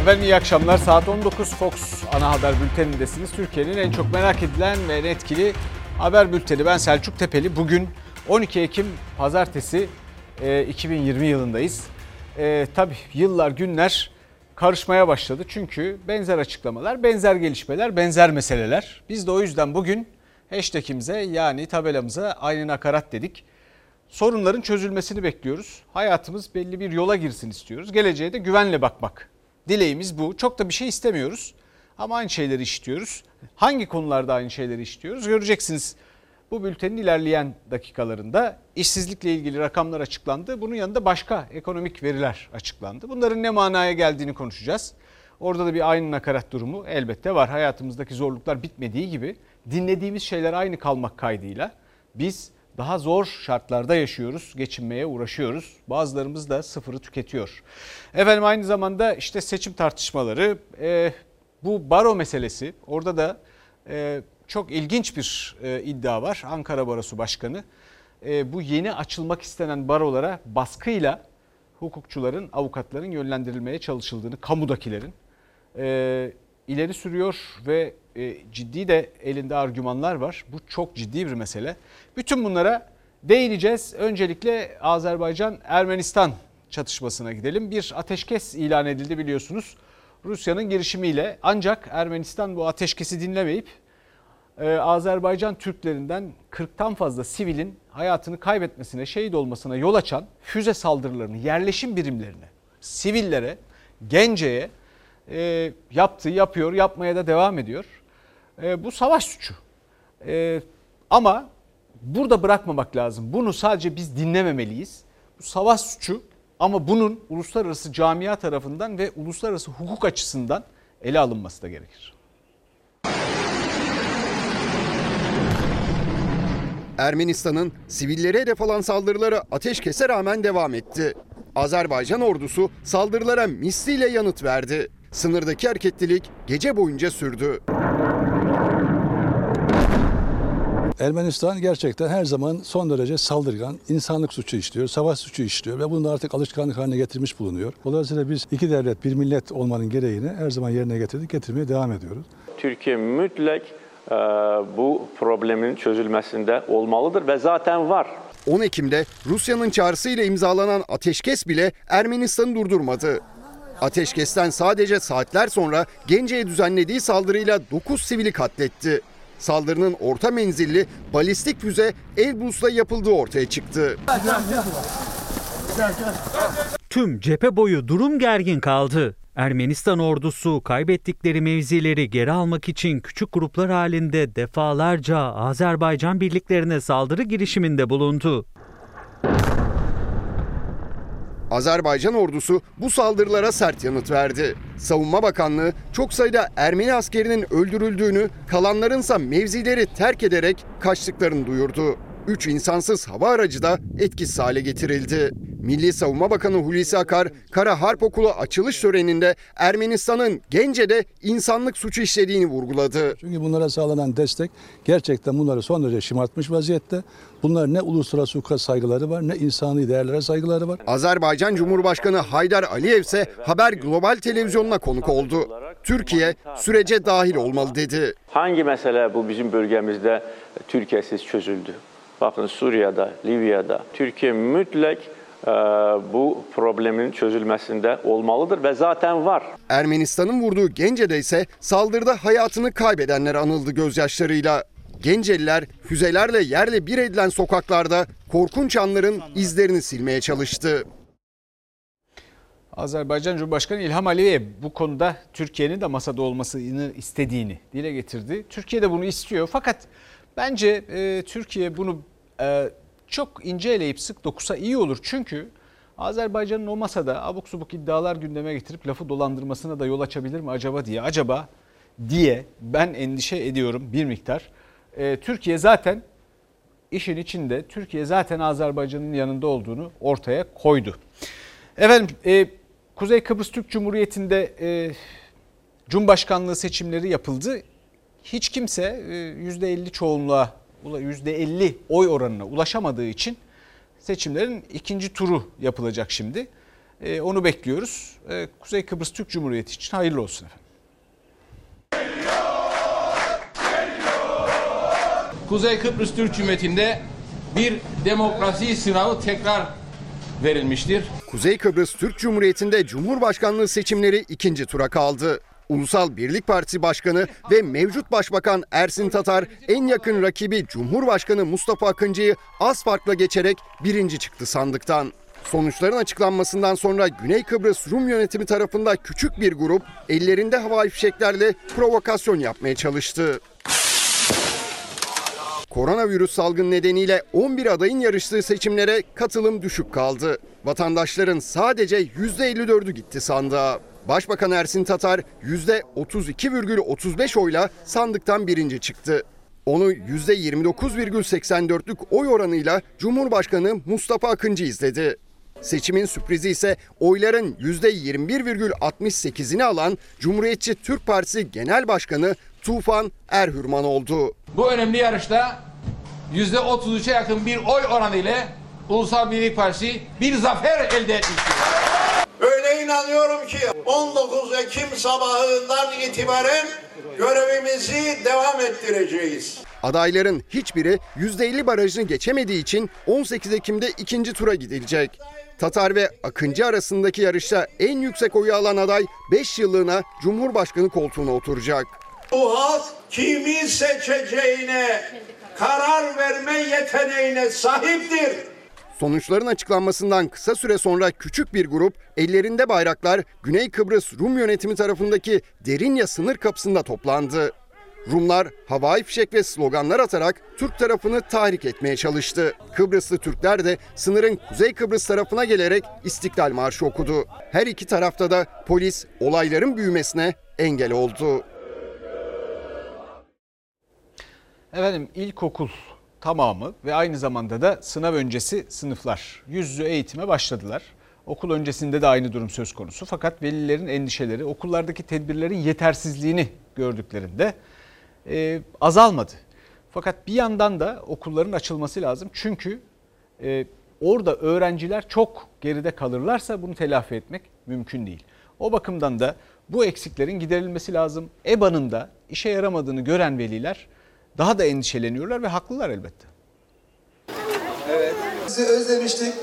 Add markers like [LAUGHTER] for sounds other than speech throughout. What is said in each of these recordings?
Efendim iyi akşamlar. Saat 19 Fox ana haber bültenindesiniz. Türkiye'nin en çok merak edilen ve en etkili haber bülteni. Ben Selçuk Tepeli. Bugün 12 Ekim Pazartesi e, 2020 yılındayız. E, tabii yıllar günler karışmaya başladı. Çünkü benzer açıklamalar, benzer gelişmeler, benzer meseleler. Biz de o yüzden bugün hashtagimize yani tabelamıza aynı nakarat dedik. Sorunların çözülmesini bekliyoruz. Hayatımız belli bir yola girsin istiyoruz. Geleceğe de güvenle bakmak. Dileğimiz bu. Çok da bir şey istemiyoruz. Ama aynı şeyleri işliyoruz. Hangi konularda aynı şeyleri işliyoruz göreceksiniz. Bu bültenin ilerleyen dakikalarında işsizlikle ilgili rakamlar açıklandı. Bunun yanında başka ekonomik veriler açıklandı. Bunların ne manaya geldiğini konuşacağız. Orada da bir aynı nakarat durumu elbette var. Hayatımızdaki zorluklar bitmediği gibi dinlediğimiz şeyler aynı kalmak kaydıyla biz daha zor şartlarda yaşıyoruz, geçinmeye uğraşıyoruz. Bazılarımız da sıfırı tüketiyor. Efendim aynı zamanda işte seçim tartışmaları, e, bu baro meselesi orada da e, çok ilginç bir e, iddia var. Ankara Barosu Başkanı e, bu yeni açılmak istenen barolara baskıyla hukukçuların, avukatların yönlendirilmeye çalışıldığını, kamudakilerin e, ileri sürüyor ve e, ciddi de elinde argümanlar var. Bu çok ciddi bir mesele. Bütün bunlara değineceğiz. Öncelikle Azerbaycan-Ermenistan çatışmasına gidelim. Bir ateşkes ilan edildi biliyorsunuz. Rusya'nın girişimiyle ancak Ermenistan bu ateşkesi dinlemeyip e, Azerbaycan Türklerinden 40'tan fazla sivilin hayatını kaybetmesine, şehit olmasına yol açan füze saldırılarını, yerleşim birimlerine, sivillere, Gence'ye e, yaptı, yapıyor, yapmaya da devam ediyor. E, bu savaş suçu. E, ama burada bırakmamak lazım. Bunu sadece biz dinlememeliyiz. Bu savaş suçu ama bunun uluslararası camia tarafından ve uluslararası hukuk açısından ele alınması da gerekir. Ermenistan'ın sivillere hedef alan saldırıları ateşkese rağmen devam etti. Azerbaycan ordusu saldırılara misliyle yanıt verdi. Sınırdaki hareketlilik gece boyunca sürdü. Ermenistan gerçekten her zaman son derece saldırgan, insanlık suçu işliyor, savaş suçu işliyor ve bunu da artık alışkanlık haline getirmiş bulunuyor. Dolayısıyla biz iki devlet, bir millet olmanın gereğini her zaman yerine getirdik, getirmeye devam ediyoruz. Türkiye mütləq e, bu problemin çözülməsində olmalıdır və zaten var. 10 Ekim'de Rusya'nın çağrısıyla imzalanan ateşkes bile Ermenistan'ı durdurmadı. Ateşkesten sadece saatler sonra Gence'ye düzenlediği saldırıyla 9 sivili katletti. Saldırının orta menzilli balistik füze Elbrus'la yapıldığı ortaya çıktı. Tüm cephe boyu durum gergin kaldı. Ermenistan ordusu kaybettikleri mevzileri geri almak için küçük gruplar halinde defalarca Azerbaycan birliklerine saldırı girişiminde bulundu. Azerbaycan ordusu bu saldırılara sert yanıt verdi. Savunma Bakanlığı çok sayıda Ermeni askerinin öldürüldüğünü, kalanlarınsa mevzileri terk ederek kaçtıklarını duyurdu. 3 insansız hava aracı da etkisiz hale getirildi. Milli Savunma Bakanı Hulusi Akar, Kara Harp Okulu açılış töreninde Ermenistan'ın Gence'de insanlık suçu işlediğini vurguladı. Çünkü bunlara sağlanan destek gerçekten bunları son derece şımartmış vaziyette. Bunlar ne uluslararası hukuka saygıları var ne insani değerlere saygıları var. Azerbaycan Cumhurbaşkanı Haydar Aliyev ise Haber Global televizyonuna konuk oldu. Türkiye sürece dahil olmalı dedi. Hangi məsələ bu bizim bölgəmizdə Türkiyəsiz çözüldü? Baxın Suriyada, Liviyada Türkiye mütləq e, bu problemin çözülməsində olmalıdır və zaten var. Ermenistan'ın vurduğu Gence'de ise saldırıda hayatını kaybedenler anıldı gözyaşlarıyla. Genceliler füzelerle yerle bir edilen sokaklarda korkunç anların izlerini silmeye çalıştı. Azerbaycan Cumhurbaşkanı İlham Aliyev bu konuda Türkiye'nin de masada olmasını istediğini dile getirdi. Türkiye de bunu istiyor fakat bence e, Türkiye bunu e, çok ince eleyip sık dokusa iyi olur. Çünkü Azerbaycan'ın o masada abuk subuk iddialar gündeme getirip lafı dolandırmasına da yol açabilir mi acaba diye acaba diye ben endişe ediyorum bir miktar. E, Türkiye zaten işin içinde Türkiye zaten Azerbaycan'ın yanında olduğunu ortaya koydu. Efendim e, Kuzey Kıbrıs Türk Cumhuriyeti'nde e, Cumhurbaşkanlığı seçimleri yapıldı. Hiç kimse e, %50 çoğunluğa %50 oy oranına ulaşamadığı için seçimlerin ikinci turu yapılacak şimdi. E, onu bekliyoruz. E, Kuzey Kıbrıs Türk Cumhuriyeti için hayırlı olsun efendim. Kuzey Kıbrıs Türk Cumhuriyeti'nde bir demokrasi sınavı tekrar verilmiştir. Kuzey Kıbrıs Türk Cumhuriyeti'nde Cumhurbaşkanlığı seçimleri ikinci tura kaldı. Ulusal Birlik Partisi Başkanı ve mevcut Başbakan Ersin Tatar en yakın rakibi Cumhurbaşkanı Mustafa Akıncı'yı az farkla geçerek birinci çıktı sandıktan. Sonuçların açıklanmasından sonra Güney Kıbrıs Rum yönetimi tarafında küçük bir grup ellerinde havai fişeklerle provokasyon yapmaya çalıştı. Koronavirüs salgın nedeniyle 11 adayın yarıştığı seçimlere katılım düşük kaldı. Vatandaşların sadece %54'ü gitti sandığa. Başbakan Ersin Tatar %32,35 oyla sandıktan birinci çıktı. Onu %29,84'lük oy oranıyla Cumhurbaşkanı Mustafa Akıncı izledi. Seçimin sürprizi ise oyların %21,68'ini alan Cumhuriyetçi Türk Partisi Genel Başkanı Tufan Erhürman oldu. Bu önemli yarışta %33'e yakın bir oy oranı ile Ulusal Birlik Partisi bir zafer elde etmiştir. Öyle inanıyorum ki 19 Ekim sabahından itibaren görevimizi devam ettireceğiz. Adayların hiçbiri %50 barajını geçemediği için 18 Ekim'de ikinci tura gidilecek. Tatar ve Akıncı arasındaki yarışta en yüksek oyu alan aday 5 yıllığına Cumhurbaşkanı koltuğuna oturacak. Bu halk kimi seçeceğine karar verme yeteneğine sahiptir. Sonuçların açıklanmasından kısa süre sonra küçük bir grup ellerinde bayraklar Güney Kıbrıs Rum yönetimi tarafındaki Derinya sınır kapısında toplandı. Rumlar havai fişek ve sloganlar atarak Türk tarafını tahrik etmeye çalıştı. Kıbrıslı Türkler de sınırın Kuzey Kıbrıs tarafına gelerek İstiklal Marşı okudu. Her iki tarafta da polis olayların büyümesine engel oldu. Efendim ilkokul tamamı ve aynı zamanda da sınav öncesi sınıflar yüz yüze eğitime başladılar. Okul öncesinde de aynı durum söz konusu fakat velilerin endişeleri okullardaki tedbirlerin yetersizliğini gördüklerinde e, azalmadı. Fakat bir yandan da okulların açılması lazım çünkü e, orada öğrenciler çok geride kalırlarsa bunu telafi etmek mümkün değil. O bakımdan da bu eksiklerin giderilmesi lazım. EBA'nın da işe yaramadığını gören veliler daha da endişeleniyorlar ve haklılar elbette. Sizi özlemiştik.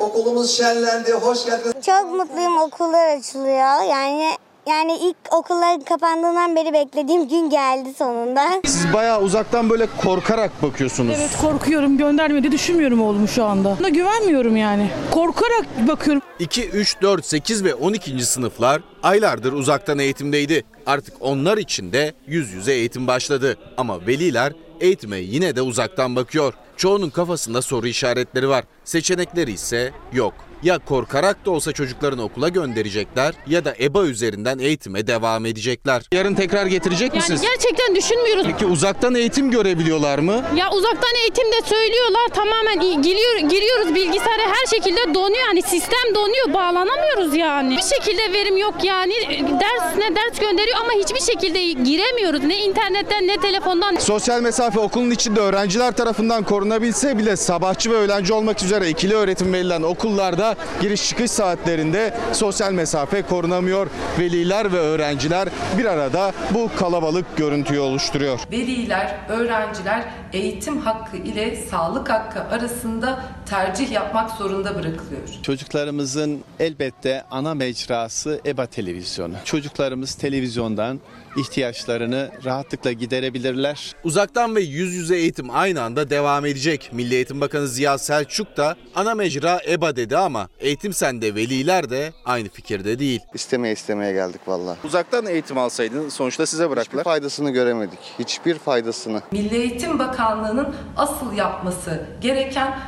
Okulumuz şenlendi. Hoş geldiniz. Çok mutluyum okullar açılıyor. Yani yani ilk okulların kapandığından beri beklediğim gün geldi sonunda. Siz bayağı uzaktan böyle korkarak bakıyorsunuz. Evet korkuyorum göndermedi düşünmüyorum oğlumu şu anda. Buna güvenmiyorum yani. Korkarak bakıyorum. 2, 3, 4, 8 ve 12. sınıflar aylardır uzaktan eğitimdeydi. Artık onlar için de yüz yüze eğitim başladı. Ama veliler eğitime yine de uzaktan bakıyor. Çoğunun kafasında soru işaretleri var. Seçenekleri ise yok. Ya korkarak da olsa çocuklarını okula gönderecekler ya da EBA üzerinden eğitime devam edecekler. Yarın tekrar getirecek Yani misiniz? gerçekten düşünmüyoruz. Peki uzaktan eğitim görebiliyorlar mı? Ya uzaktan eğitimde söylüyorlar tamamen giriyor, giriyoruz bilgisayara her şekilde donuyor. Hani sistem donuyor bağlanamıyoruz yani. Bir şekilde verim yok yani. Ders ne ders gönderiyor ama hiçbir şekilde giremiyoruz. Ne internetten ne telefondan. Sosyal mesafe okulun içinde öğrenciler tarafından korunabilse bile sabahçı ve öğlenci olmak üzere ikili öğretim verilen okullarda giriş çıkış saatlerinde sosyal mesafe korunamıyor. Veliler ve öğrenciler bir arada bu kalabalık görüntüyü oluşturuyor. Veliler, öğrenciler eğitim hakkı ile sağlık hakkı arasında tercih yapmak zorunda bırakılıyor. Çocuklarımızın elbette ana mecrası EBA televizyonu. Çocuklarımız televizyondan ihtiyaçlarını rahatlıkla giderebilirler. Uzaktan ve yüz yüze eğitim aynı anda devam edecek. Milli Eğitim Bakanı Ziya Selçuk da ana mecra EBA dedi ama Eğitim Sen'de veliler de aynı fikirde değil. İstemeye istemeye geldik valla. Uzaktan eğitim alsaydın sonuçta size Hiçbir bıraktılar. faydasını göremedik. Hiçbir faydasını. Milli Eğitim Bakanlığı'nın asıl yapması gereken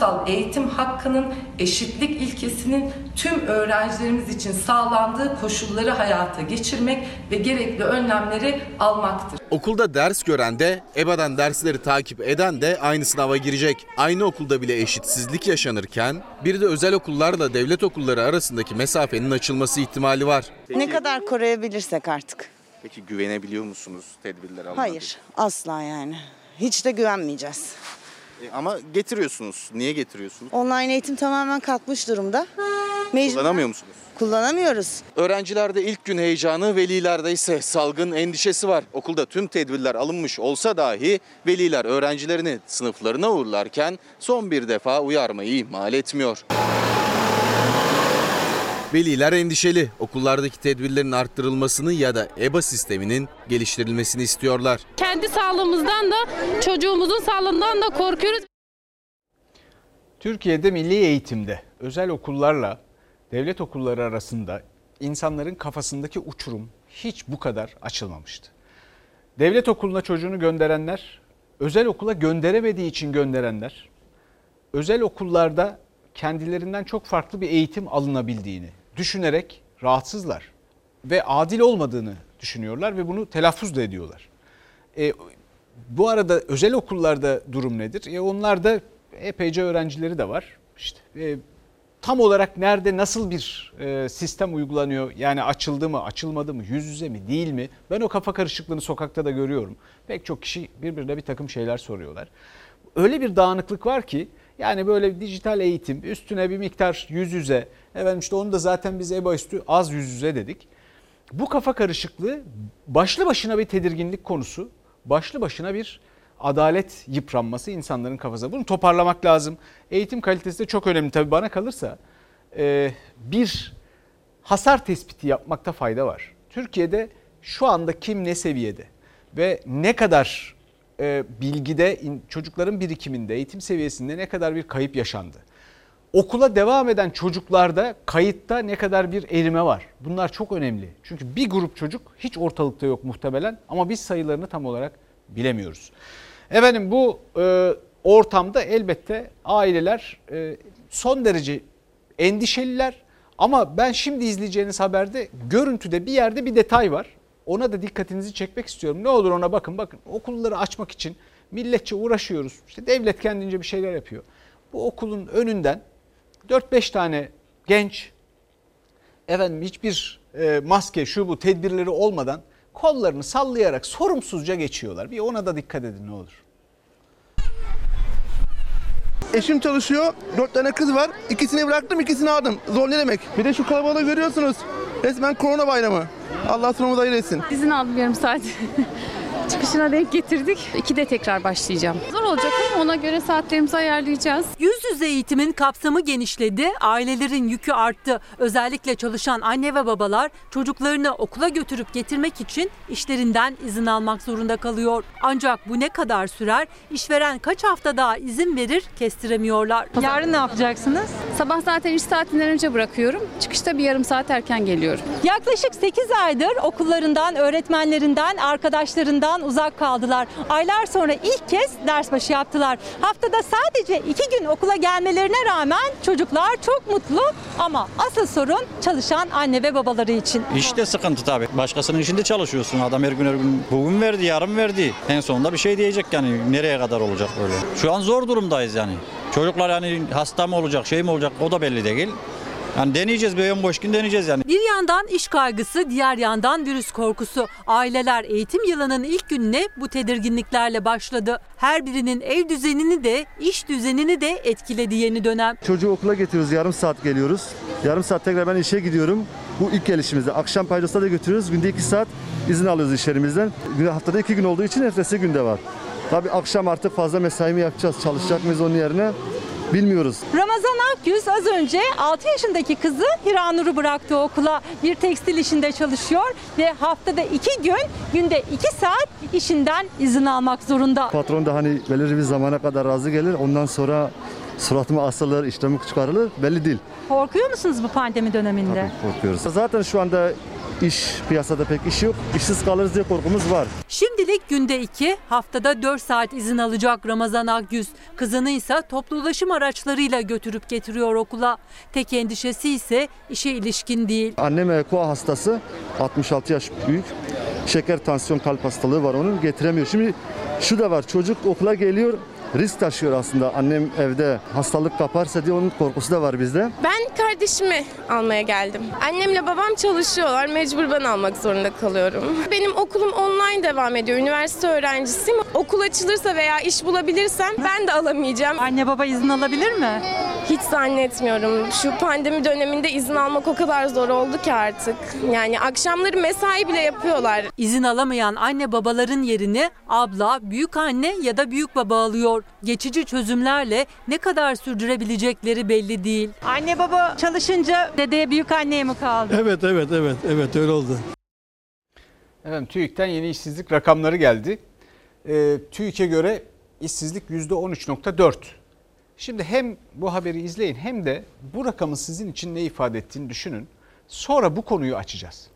kamusal eğitim hakkının eşitlik ilkesinin tüm öğrencilerimiz için sağlandığı koşulları hayata geçirmek ve gerekli önlemleri almaktır. Okulda ders gören de EBA'dan dersleri takip eden de aynı sınava girecek. Aynı okulda bile eşitsizlik yaşanırken bir de özel okullarla devlet okulları arasındaki mesafenin açılması ihtimali var. Ne kadar koruyabilirsek artık. Peki güvenebiliyor musunuz tedbirler almak Hayır, asla yani. Hiç de güvenmeyeceğiz. Ama getiriyorsunuz. Niye getiriyorsunuz? Online eğitim tamamen kalkmış durumda. Mecbur. Kullanamıyor musunuz? Kullanamıyoruz. Öğrencilerde ilk gün heyecanı, velilerde ise salgın endişesi var. Okulda tüm tedbirler alınmış olsa dahi veliler öğrencilerini sınıflarına uğurlarken son bir defa uyarmayı ihmal etmiyor. Veliler endişeli. Okullardaki tedbirlerin arttırılmasını ya da EBA sisteminin geliştirilmesini istiyorlar. Kendi sağlığımızdan da çocuğumuzun sağlığından da korkuyoruz. Türkiye'de milli eğitimde özel okullarla devlet okulları arasında insanların kafasındaki uçurum hiç bu kadar açılmamıştı. Devlet okuluna çocuğunu gönderenler, özel okula gönderemediği için gönderenler, özel okullarda kendilerinden çok farklı bir eğitim alınabildiğini düşünerek rahatsızlar ve adil olmadığını düşünüyorlar ve bunu telaffuz da ediyorlar. E, bu arada özel okullarda durum nedir? E, onlarda epeyce öğrencileri de var. İşte e, tam olarak nerede nasıl bir e, sistem uygulanıyor? Yani açıldı mı, açılmadı mı, yüz yüze mi, değil mi? Ben o kafa karışıklığını sokakta da görüyorum. Pek çok kişi birbirine bir takım şeyler soruyorlar. Öyle bir dağınıklık var ki yani böyle dijital eğitim üstüne bir miktar yüz yüze. Efendim işte onu da zaten biz EBA üstü az yüz yüze dedik. Bu kafa karışıklığı başlı başına bir tedirginlik konusu. Başlı başına bir adalet yıpranması insanların kafasında. Bunu toparlamak lazım. Eğitim kalitesi de çok önemli tabii bana kalırsa. e, bir hasar tespiti yapmakta fayda var. Türkiye'de şu anda kim ne seviyede ve ne kadar e, bilgide in- çocukların birikiminde eğitim seviyesinde ne kadar bir kayıp yaşandı. Okula devam eden çocuklarda kayıtta ne kadar bir erime var. Bunlar çok önemli. Çünkü bir grup çocuk hiç ortalıkta yok muhtemelen ama biz sayılarını tam olarak bilemiyoruz. Efendim bu e, ortamda elbette aileler e, son derece endişeliler. Ama ben şimdi izleyeceğiniz haberde görüntüde bir yerde bir detay var. Ona da dikkatinizi çekmek istiyorum. Ne olur ona bakın. Bakın okulları açmak için milletçe uğraşıyoruz. İşte devlet kendince bir şeyler yapıyor. Bu okulun önünden 4-5 tane genç efendim hiçbir e, maske şu bu tedbirleri olmadan kollarını sallayarak sorumsuzca geçiyorlar. Bir ona da dikkat edin ne olur. Eşim çalışıyor. Dört tane kız var. İkisini bıraktım, ikisini aldım. Zor ne demek? Bir de şu kalabalığı görüyorsunuz. Resmen korona bayramı. Allah sonumuzu hayır etsin. İzin aldım yarım saat. [LAUGHS] Çıkışına denk getirdik. İkide tekrar başlayacağım. Zor olacak ama ona göre saatlerimizi ayarlayacağız. Yüz yüze eğitimin kapsamı genişledi, ailelerin yükü arttı. Özellikle çalışan anne ve babalar çocuklarını okula götürüp getirmek için işlerinden izin almak zorunda kalıyor. Ancak bu ne kadar sürer? İşveren kaç hafta daha izin verir kestiremiyorlar. Yarın ne yapacaksınız? Sabah zaten iş saatinden önce bırakıyorum. Çıkışta bir yarım saat erken geliyorum. Yaklaşık 8 aydır okullarından, öğretmenlerinden, arkadaşlarından uzak kaldılar. Aylar sonra ilk kez ders başı yaptılar. Haftada sadece 2 gün okula gelmelerine rağmen çocuklar çok mutlu ama asıl sorun çalışan anne ve babaları için. İşte sıkıntı tabii. Başkasının işinde çalışıyorsun. Adam her gün her gün bugün verdi, yarın verdi. En sonunda bir şey diyecek yani nereye kadar olacak böyle. Şu an zor durumdayız yani. Çocuklar yani hasta mı olacak, şey mi olacak o da belli değil. Yani deneyeceğiz, bir ön boş gün deneyeceğiz yani. Bir yandan iş kaygısı, diğer yandan virüs korkusu. Aileler eğitim yılının ilk gününe bu tedirginliklerle başladı. Her birinin ev düzenini de, iş düzenini de etkiledi yeni dönem. Çocuğu okula getiriyoruz, yarım saat geliyoruz. Yarım saat tekrar ben işe gidiyorum. Bu ilk gelişimizde. Akşam paydosuna da götürüyoruz. Günde iki saat izin alıyoruz iş yerimizden. Günde- Haftada iki gün olduğu için ertesi günde var. Tabii akşam artık fazla mesai mi yapacağız, çalışacak mıyız onun yerine bilmiyoruz. Ramazan Akyüz az önce 6 yaşındaki kızı Hiranur'u bıraktı okula. Bir tekstil işinde çalışıyor ve haftada 2 gün, günde 2 saat işinden izin almak zorunda. Patron da hani belirli bir zamana kadar razı gelir. Ondan sonra suratıma asılır, işlemi çıkarılır. Belli değil. Korkuyor musunuz bu pandemi döneminde? Korkuyoruz. Zaten şu anda iş piyasada pek iş yok. İşsiz kalırız diye korkumuz var. Şimdilik günde 2, haftada 4 saat izin alacak Ramazan Akgüz. Kızını ise toplu ulaşım araçlarıyla götürüp getiriyor okula. Tek endişesi ise işe ilişkin değil. Annem EKOA hastası. 66 yaş büyük. Şeker, tansiyon, kalp hastalığı var onun. Getiremiyor. Şimdi şu da var. Çocuk okula geliyor. Risk taşıyor aslında. Annem evde hastalık kaparsa diye onun korkusu da var bizde. Ben kardeşimi almaya geldim. Annemle babam çalışıyorlar. Mecbur ben almak zorunda kalıyorum. Benim okulum online devam ediyor. Üniversite öğrencisiyim. Okul açılırsa veya iş bulabilirsem ben de alamayacağım. Anne baba izin alabilir mi? Hiç zannetmiyorum. Şu pandemi döneminde izin almak o kadar zor oldu ki artık. Yani akşamları mesai bile yapıyorlar. İzin alamayan anne babaların yerini abla, büyük anne ya da büyük baba alıyor. Geçici çözümlerle ne kadar sürdürebilecekleri belli değil. Anne baba çalışınca dedeye büyük anneye mi kaldı? Evet evet evet evet öyle oldu. Efendim TÜİK'ten yeni işsizlik rakamları geldi. Ee, TÜİK'e göre işsizlik %13.4. Şimdi hem bu haberi izleyin hem de bu rakamın sizin için ne ifade ettiğini düşünün. Sonra bu konuyu açacağız.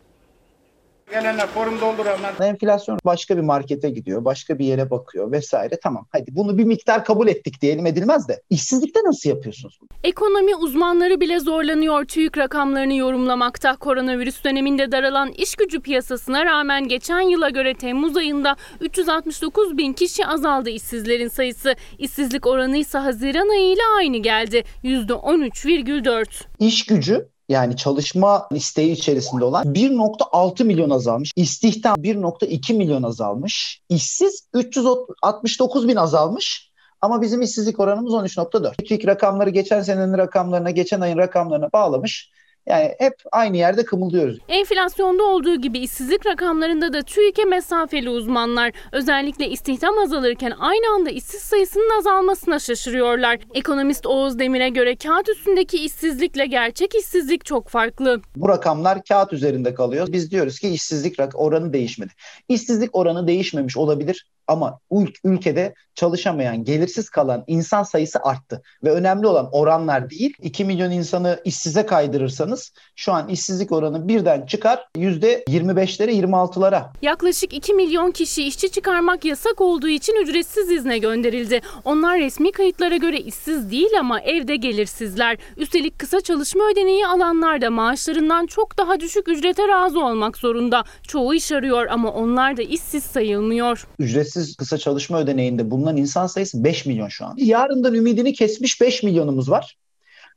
Gelenler forum dolduranlar. Enflasyon başka bir markete gidiyor, başka bir yere bakıyor vesaire. Tamam hadi bunu bir miktar kabul ettik diyelim edilmez de. İşsizlikte nasıl yapıyorsunuz? Ekonomi uzmanları bile zorlanıyor TÜİK rakamlarını yorumlamakta. Koronavirüs döneminde daralan iş gücü piyasasına rağmen geçen yıla göre Temmuz ayında 369 bin kişi azaldı işsizlerin sayısı. İşsizlik oranı ise Haziran ayı ile aynı geldi. %13,4. İş gücü yani çalışma isteği içerisinde olan 1.6 milyon azalmış. İstihdam 1.2 milyon azalmış. İşsiz 369 bin azalmış. Ama bizim işsizlik oranımız 13.4. TÜİK rakamları geçen senenin rakamlarına, geçen ayın rakamlarına bağlamış. Yani hep aynı yerde kımıldıyoruz. Enflasyonda olduğu gibi işsizlik rakamlarında da TÜİK'e mesafeli uzmanlar özellikle istihdam azalırken aynı anda işsiz sayısının azalmasına şaşırıyorlar. Ekonomist Oğuz Demir'e göre kağıt üstündeki işsizlikle gerçek işsizlik çok farklı. Bu rakamlar kağıt üzerinde kalıyor. Biz diyoruz ki işsizlik oranı değişmedi. İşsizlik oranı değişmemiş olabilir ama ül- ülkede çalışamayan, gelirsiz kalan insan sayısı arttı. Ve önemli olan oranlar değil. 2 milyon insanı işsize kaydırırsanız şu an işsizlik oranı birden çıkar %25'lere 26'lara. Yaklaşık 2 milyon kişi işçi çıkarmak yasak olduğu için ücretsiz izne gönderildi. Onlar resmi kayıtlara göre işsiz değil ama evde gelirsizler. Üstelik kısa çalışma ödeneği alanlar da maaşlarından çok daha düşük ücrete razı olmak zorunda. Çoğu iş arıyor ama onlar da işsiz sayılmıyor. Ücretsiz kısa çalışma ödeneğinde bulunan insan sayısı 5 milyon şu an. Yarından ümidini kesmiş 5 milyonumuz var.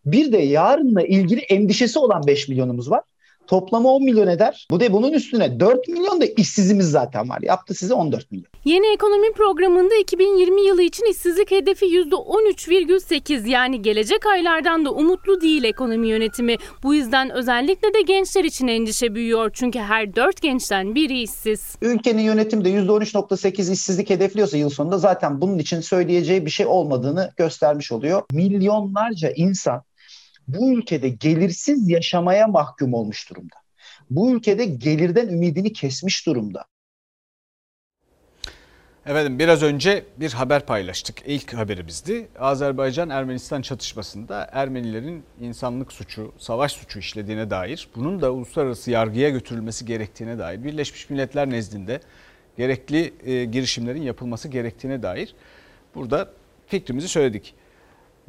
Bir de yarınla ilgili endişesi olan 5 milyonumuz var. Toplamı 10 milyon eder. Bu da bunun üstüne 4 milyon da işsizimiz zaten var. Yaptı size 14 milyon. Yeni ekonomi programında 2020 yılı için işsizlik hedefi %13,8 yani gelecek aylardan da umutlu değil ekonomi yönetimi. Bu yüzden özellikle de gençler için endişe büyüyor. Çünkü her 4 gençten biri işsiz. Ülkenin yönetimi de %13.8 işsizlik hedefliyorsa yıl sonunda zaten bunun için söyleyeceği bir şey olmadığını göstermiş oluyor. Milyonlarca insan bu ülkede gelirsiz yaşamaya mahkum olmuş durumda. Bu ülkede gelirden ümidini kesmiş durumda. Efendim biraz önce bir haber paylaştık. İlk haberimizdi. Azerbaycan-Ermenistan çatışmasında Ermenilerin insanlık suçu, savaş suçu işlediğine dair, bunun da uluslararası yargıya götürülmesi gerektiğine dair, Birleşmiş Milletler nezdinde gerekli e, girişimlerin yapılması gerektiğine dair burada fikrimizi söyledik.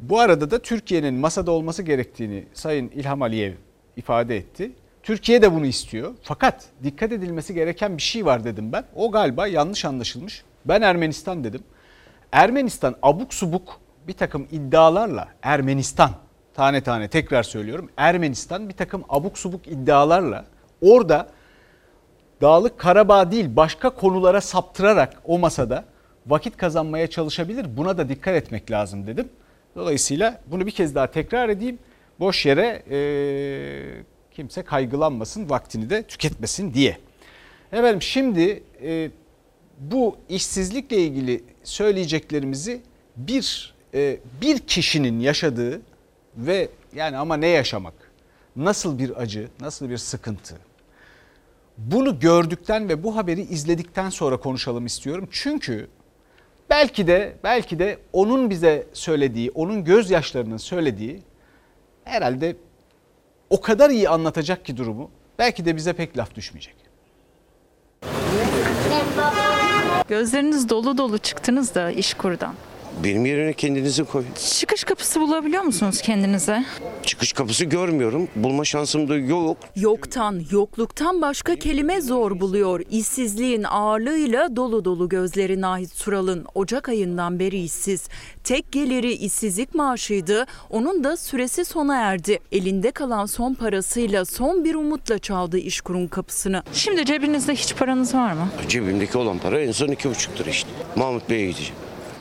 Bu arada da Türkiye'nin masada olması gerektiğini Sayın İlham Aliyev ifade etti. Türkiye de bunu istiyor. Fakat dikkat edilmesi gereken bir şey var dedim ben. O galiba yanlış anlaşılmış. Ben Ermenistan dedim. Ermenistan abuk subuk bir takım iddialarla Ermenistan tane tane tekrar söylüyorum. Ermenistan bir takım abuk subuk iddialarla orada Dağlık Karabağ değil başka konulara saptırarak o masada vakit kazanmaya çalışabilir. Buna da dikkat etmek lazım dedim. Dolayısıyla bunu bir kez daha tekrar edeyim. Boş yere e, kimse kaygılanmasın, vaktini de tüketmesin diye. Efendim şimdi e, bu işsizlikle ilgili söyleyeceklerimizi bir e, bir kişinin yaşadığı ve yani ama ne yaşamak, nasıl bir acı, nasıl bir sıkıntı. Bunu gördükten ve bu haberi izledikten sonra konuşalım istiyorum. Çünkü belki de belki de onun bize söylediği, onun gözyaşlarının söylediği herhalde o kadar iyi anlatacak ki durumu. Belki de bize pek laf düşmeyecek. Gözleriniz dolu dolu çıktınız da iş kurdan. Benim yerine kendinizi koy. Çıkış kapısı bulabiliyor musunuz kendinize? Çıkış kapısı görmüyorum. Bulma şansım da yok. Yoktan, yokluktan başka kelime zor buluyor. İşsizliğin ağırlığıyla dolu dolu gözleri Nahit Sural'ın Ocak ayından beri işsiz. Tek geliri işsizlik maaşıydı. Onun da süresi sona erdi. Elinde kalan son parasıyla son bir umutla çaldı işkurun kapısını. Şimdi cebinizde hiç paranız var mı? Cebimdeki olan para en son iki buçuk lira işte. Mahmut Bey'e gideceğim.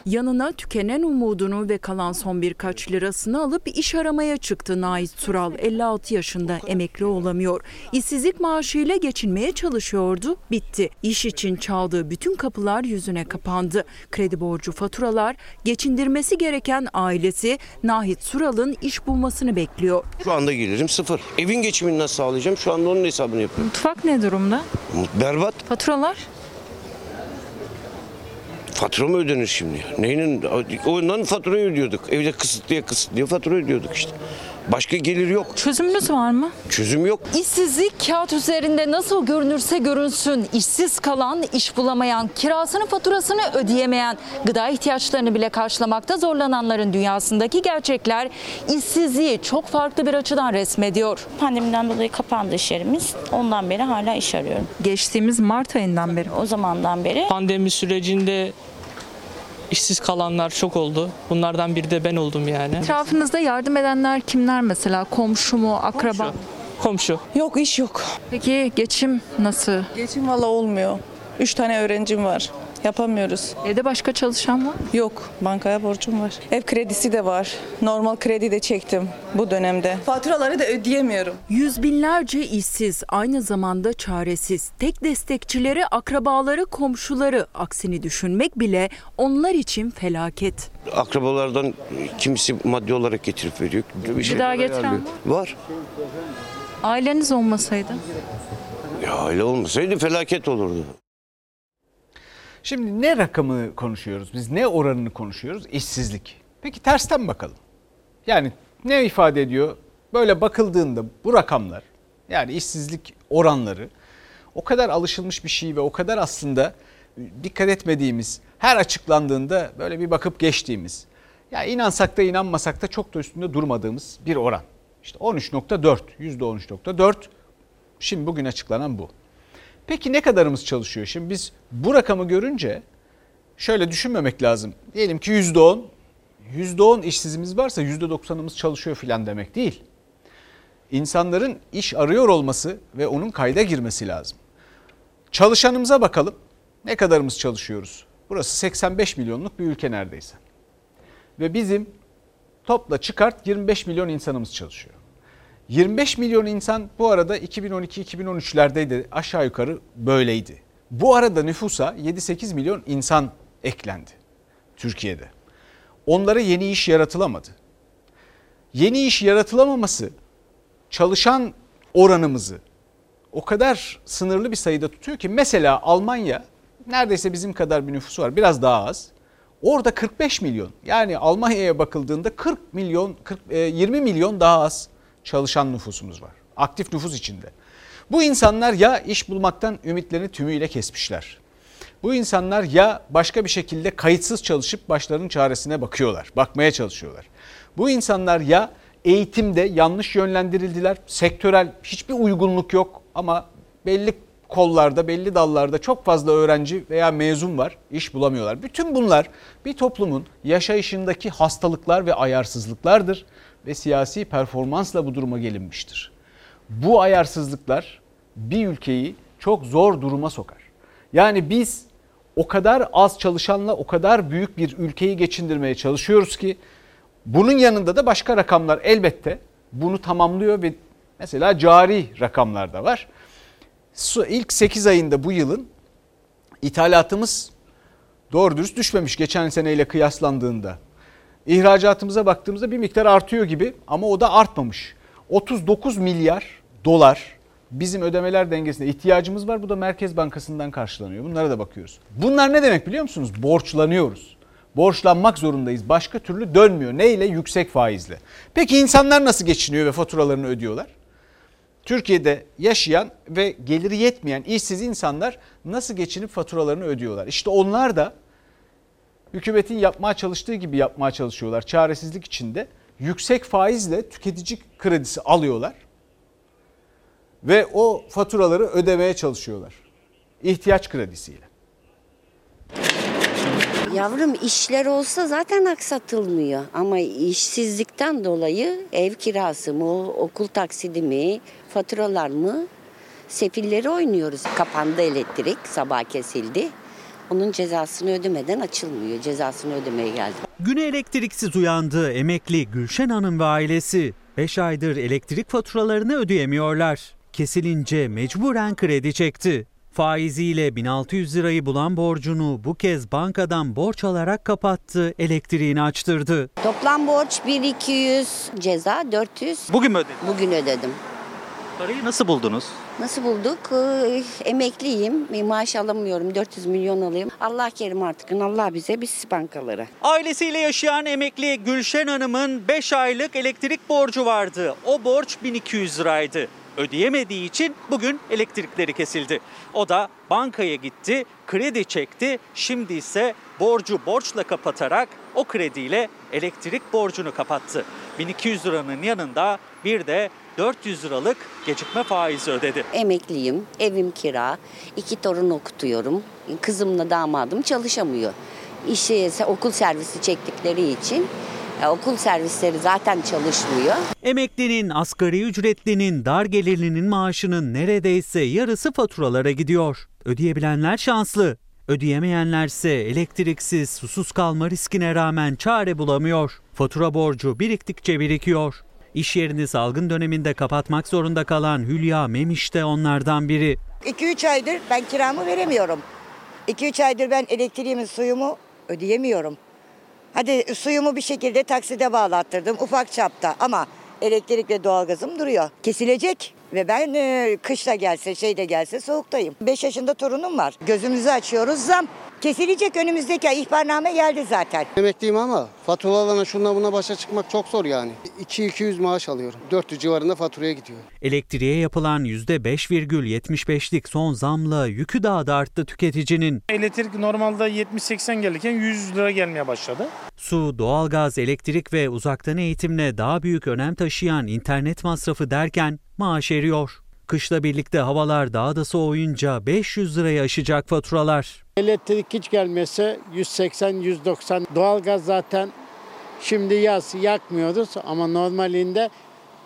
Yanına tükenen umudunu ve kalan son birkaç lirasını alıp iş aramaya çıktı Nait Sural. 56 yaşında emekli olamıyor. İşsizlik maaşıyla geçinmeye çalışıyordu. Bitti. İş için çaldığı bütün kapılar yüzüne kapandı. Kredi borcu, faturalar, geçindirmesi gereken ailesi Nahit Sural'ın iş bulmasını bekliyor. Şu anda gelirim sıfır. Evin geçimini nasıl sağlayacağım? Şu anda onun hesabını yapıyorum. Mutfak ne durumda? Berbat. Faturalar? Fatura mı ödenir şimdi? ya? Neyinin? Ondan faturayı ödüyorduk. Evde kısıtlıya kısıtlıya fatura ödüyorduk işte. Başka gelir yok. Çözümünüz var mı? Çözüm yok. İşsizlik kağıt üzerinde nasıl görünürse görünsün. işsiz kalan, iş bulamayan, kirasının faturasını ödeyemeyen, gıda ihtiyaçlarını bile karşılamakta zorlananların dünyasındaki gerçekler işsizliği çok farklı bir açıdan resmediyor. Pandemiden dolayı kapandı iş yerimiz. Ondan beri hala iş arıyorum. Geçtiğimiz Mart ayından beri. O zamandan beri. Pandemi sürecinde işsiz kalanlar çok oldu. Bunlardan biri de ben oldum yani. Etrafınızda yardım edenler kimler mesela? Komşu mu, akraba? Komşu. Yok iş yok. Peki geçim nasıl? Geçim valla olmuyor. Üç tane öğrencim var. Yapamıyoruz. Evde başka çalışan var? Yok. Bankaya borcum var. Ev kredisi de var. Normal kredi de çektim bu dönemde. Faturaları da ödeyemiyorum. Yüz binlerce işsiz, aynı zamanda çaresiz. Tek destekçileri, akrabaları, komşuları. Aksini düşünmek bile onlar için felaket. Akrabalardan kimisi maddi olarak getirip veriyor. Bir şey Gıda getiren var Var. Aileniz olmasaydı? Ya öyle olmasaydı felaket olurdu. Şimdi ne rakamı konuşuyoruz biz? Ne oranını konuşuyoruz? İşsizlik. Peki tersten bakalım. Yani ne ifade ediyor? Böyle bakıldığında bu rakamlar yani işsizlik oranları o kadar alışılmış bir şey ve o kadar aslında dikkat etmediğimiz, her açıklandığında böyle bir bakıp geçtiğimiz, ya inansak da inanmasak da çok da üstünde durmadığımız bir oran. İşte 13.4, %13.4 şimdi bugün açıklanan bu. Peki ne kadarımız çalışıyor? Şimdi biz bu rakamı görünce şöyle düşünmemek lazım. Diyelim ki %10, %10 işsizimiz varsa %90'ımız çalışıyor filan demek değil. İnsanların iş arıyor olması ve onun kayda girmesi lazım. Çalışanımıza bakalım. Ne kadarımız çalışıyoruz? Burası 85 milyonluk bir ülke neredeyse. Ve bizim topla çıkart 25 milyon insanımız çalışıyor. 25 milyon insan bu arada 2012-2013'lerdeydi aşağı yukarı böyleydi. Bu arada nüfusa 7-8 milyon insan eklendi Türkiye'de. Onlara yeni iş yaratılamadı. Yeni iş yaratılamaması çalışan oranımızı o kadar sınırlı bir sayıda tutuyor ki mesela Almanya neredeyse bizim kadar bir nüfusu var biraz daha az. Orada 45 milyon yani Almanya'ya bakıldığında 40 milyon 40, 20 milyon daha az çalışan nüfusumuz var. Aktif nüfus içinde. Bu insanlar ya iş bulmaktan ümitlerini tümüyle kesmişler. Bu insanlar ya başka bir şekilde kayıtsız çalışıp başlarının çaresine bakıyorlar, bakmaya çalışıyorlar. Bu insanlar ya eğitimde yanlış yönlendirildiler, sektörel hiçbir uygunluk yok ama belli kollarda, belli dallarda çok fazla öğrenci veya mezun var, iş bulamıyorlar. Bütün bunlar bir toplumun yaşayışındaki hastalıklar ve ayarsızlıklardır ve siyasi performansla bu duruma gelinmiştir. Bu ayarsızlıklar bir ülkeyi çok zor duruma sokar. Yani biz o kadar az çalışanla o kadar büyük bir ülkeyi geçindirmeye çalışıyoruz ki bunun yanında da başka rakamlar elbette bunu tamamlıyor ve mesela cari rakamlar da var. İlk 8 ayında bu yılın ithalatımız doğru dürüst düşmemiş geçen seneyle kıyaslandığında. İhracatımıza baktığımızda bir miktar artıyor gibi ama o da artmamış. 39 milyar dolar bizim ödemeler dengesinde ihtiyacımız var. Bu da Merkez Bankası'ndan karşılanıyor. Bunlara da bakıyoruz. Bunlar ne demek biliyor musunuz? Borçlanıyoruz. Borçlanmak zorundayız. Başka türlü dönmüyor. Neyle? Yüksek faizle. Peki insanlar nasıl geçiniyor ve faturalarını ödüyorlar? Türkiye'de yaşayan ve geliri yetmeyen işsiz insanlar nasıl geçinip faturalarını ödüyorlar? İşte onlar da hükümetin yapmaya çalıştığı gibi yapmaya çalışıyorlar. Çaresizlik içinde yüksek faizle tüketici kredisi alıyorlar ve o faturaları ödemeye çalışıyorlar. İhtiyaç kredisiyle. Yavrum işler olsa zaten aksatılmıyor ama işsizlikten dolayı ev kirası mı, okul taksidi mi, faturalar mı sefilleri oynuyoruz. Kapandı elektrik, sabah kesildi. Onun cezasını ödemeden açılmıyor. Cezasını ödemeye geldim. Güne elektriksiz uyandı emekli Gülşen Hanım ve ailesi. 5 aydır elektrik faturalarını ödeyemiyorlar. Kesilince mecburen kredi çekti. Faiziyle 1600 lirayı bulan borcunu bu kez bankadan borç alarak kapattı, elektriğini açtırdı. Toplam borç 1200, ceza 400. Bugün mü ödedin? Bugün ödedim. Parayı nasıl buldunuz? Nasıl bulduk? Emekliyim. Maaş alamıyorum. 400 milyon alayım. Allah kerim artık. Allah bize biz bankalara. Ailesiyle yaşayan emekli Gülşen Hanım'ın 5 aylık elektrik borcu vardı. O borç 1200 liraydı. Ödeyemediği için bugün elektrikleri kesildi. O da bankaya gitti, kredi çekti. Şimdi ise borcu borçla kapatarak o krediyle elektrik borcunu kapattı. 1200 liranın yanında bir de 400 liralık gecikme faizi ödedi. Emekliyim. Evim kira. iki torun okutuyorum. Kızımla damadım çalışamıyor. İşi, okul servisi çektikleri için ya okul servisleri zaten çalışmıyor. Emeklinin, asgari ücretlinin, dar gelirlinin maaşının neredeyse yarısı faturalara gidiyor. Ödeyebilenler şanslı. Ödeyemeyenlerse elektriksiz, susuz kalma riskine rağmen çare bulamıyor. Fatura borcu biriktikçe birikiyor. İş yerini salgın döneminde kapatmak zorunda kalan Hülya Memiş de onlardan biri. 2-3 aydır ben kiramı veremiyorum. 2-3 aydır ben elektriğimi, suyumu ödeyemiyorum. Hadi suyumu bir şekilde takside bağlattırdım ufak çapta ama elektrik ve doğalgazım duruyor. Kesilecek ve ben e, kışta gelse şey de gelse soğuktayım. 5 yaşında torunum var. Gözümüzü açıyoruz zam. Kesilecek önümüzdeki ay ihbarname geldi zaten. Emekliyim ama faturalarla şunla buna başa çıkmak çok zor yani. 2-200 maaş alıyorum. 400 civarında faturaya gidiyor. Elektriğe yapılan %5,75'lik son zamla yükü daha da arttı tüketicinin. Elektrik normalde 70-80 gelirken 100 lira gelmeye başladı. Su, doğalgaz, elektrik ve uzaktan eğitimle daha büyük önem taşıyan internet masrafı derken maaş eriyor. Kışla birlikte havalar daha da soğuyunca 500 lirayı aşacak faturalar. Elektrik hiç gelmese 180-190. Doğalgaz zaten şimdi yaz yakmıyoruz ama normalinde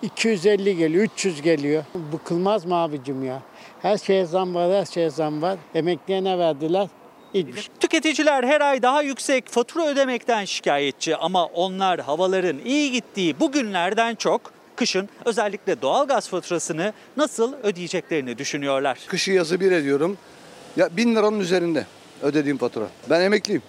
250 geliyor, 300 geliyor. Bıkılmaz mı abicim ya? Her şeye zam var, her şeye zam var. Emekliye ne verdiler? Hiçbir şey. Tüketiciler her ay daha yüksek fatura ödemekten şikayetçi ama onlar havaların iyi gittiği bu günlerden çok kışın özellikle doğalgaz faturasını nasıl ödeyeceklerini düşünüyorlar. Kışı yazı bir ediyorum. Ya bin liranın üzerinde ödediğim fatura. Ben emekliyim.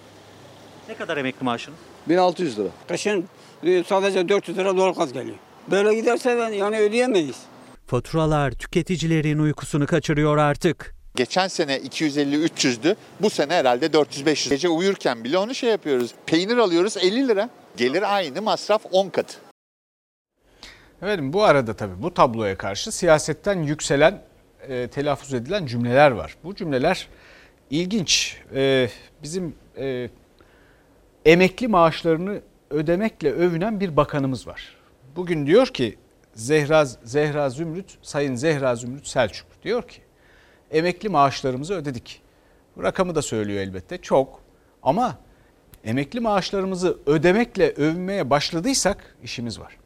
Ne kadar emekli maaşınız? 1600 lira. Kışın e, sadece 400 lira doğalgaz geliyor. Böyle giderse yani ödeyemeyiz. Faturalar tüketicilerin uykusunu kaçırıyor artık. Geçen sene 250-300'dü. Bu sene herhalde 400-500. Gece uyurken bile onu şey yapıyoruz. Peynir alıyoruz 50 lira. Gelir aynı masraf 10 katı. Efendim bu arada tabii bu tabloya karşı siyasetten yükselen, e, telaffuz edilen cümleler var. Bu cümleler ilginç. E, bizim e, emekli maaşlarını ödemekle övünen bir bakanımız var. Bugün diyor ki Zehra, Zehra Zümrüt, Sayın Zehra Zümrüt Selçuk diyor ki emekli maaşlarımızı ödedik. Bu rakamı da söylüyor elbette çok ama emekli maaşlarımızı ödemekle övünmeye başladıysak işimiz var.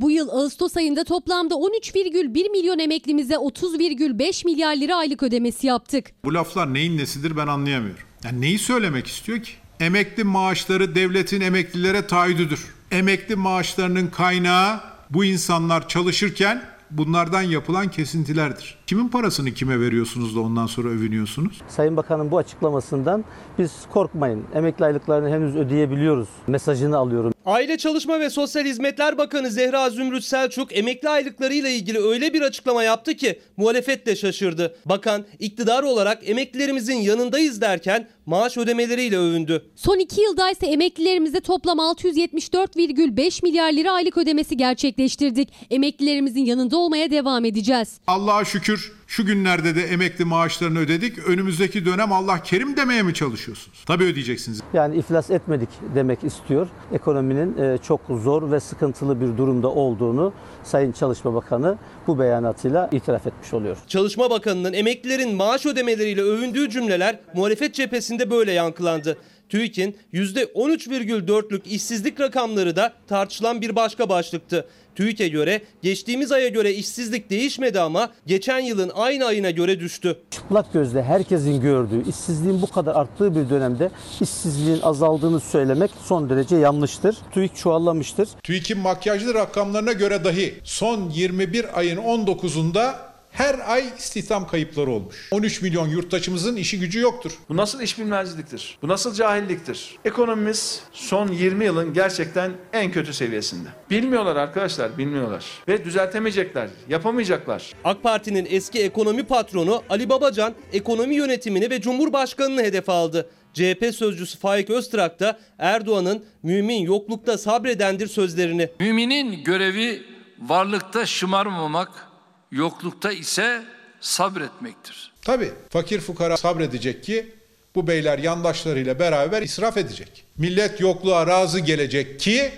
Bu yıl Ağustos ayında toplamda 13,1 milyon emeklimize 30,5 milyar lira aylık ödemesi yaptık. Bu laflar neyin nesidir ben anlayamıyorum. Yani neyi söylemek istiyor ki? Emekli maaşları devletin emeklilere taahhüdüdür. Emekli maaşlarının kaynağı bu insanlar çalışırken bunlardan yapılan kesintilerdir. Kimin parasını kime veriyorsunuz da ondan sonra övünüyorsunuz? Sayın Bakan'ın bu açıklamasından biz korkmayın. Emekli aylıklarını henüz ödeyebiliyoruz mesajını alıyorum. Aile Çalışma ve Sosyal Hizmetler Bakanı Zehra Zümrüt Selçuk emekli aylıklarıyla ilgili öyle bir açıklama yaptı ki muhalefet de şaşırdı. Bakan iktidar olarak emeklilerimizin yanındayız derken maaş ödemeleriyle övündü. Son iki yılda ise emeklilerimize toplam 674,5 milyar lira aylık ödemesi gerçekleştirdik. Emeklilerimizin yanında olmaya devam edeceğiz. Allah'a şükür şu günlerde de emekli maaşlarını ödedik. Önümüzdeki dönem Allah kerim demeye mi çalışıyorsunuz? Tabii ödeyeceksiniz. Yani iflas etmedik demek istiyor. Ekonominin e, çok zor ve sıkıntılı bir durumda olduğunu Sayın Çalışma Bakanı bu beyanatıyla itiraf etmiş oluyor. Çalışma Bakanı'nın emeklilerin maaş ödemeleriyle övündüğü cümleler muhalefet cephesinde böyle yankılandı. TÜİK'in %13,4'lük işsizlik rakamları da tartışılan bir başka başlıktı. TÜİK'e göre geçtiğimiz aya göre işsizlik değişmedi ama geçen yılın aynı ayına göre düştü. Çıplak gözle herkesin gördüğü işsizliğin bu kadar arttığı bir dönemde işsizliğin azaldığını söylemek son derece yanlıştır. TÜİK çuvallamıştır. TÜİK'in makyajlı rakamlarına göre dahi son 21 ayın 19'unda her ay istihdam kayıpları olmuş. 13 milyon yurttaşımızın işi gücü yoktur. Bu nasıl iş bilmezliktir? Bu nasıl cahilliktir? Ekonomimiz son 20 yılın gerçekten en kötü seviyesinde. Bilmiyorlar arkadaşlar, bilmiyorlar. Ve düzeltemeyecekler, yapamayacaklar. AK Parti'nin eski ekonomi patronu Ali Babacan ekonomi yönetimini ve Cumhurbaşkanı'nı hedef aldı. CHP sözcüsü Faik Öztrak da Erdoğan'ın mümin yoklukta sabredendir sözlerini. Müminin görevi varlıkta şımarmamak, yoklukta ise sabretmektir. Tabii fakir fukara sabredecek ki bu beyler yandaşlarıyla beraber israf edecek. Millet yokluğa razı gelecek ki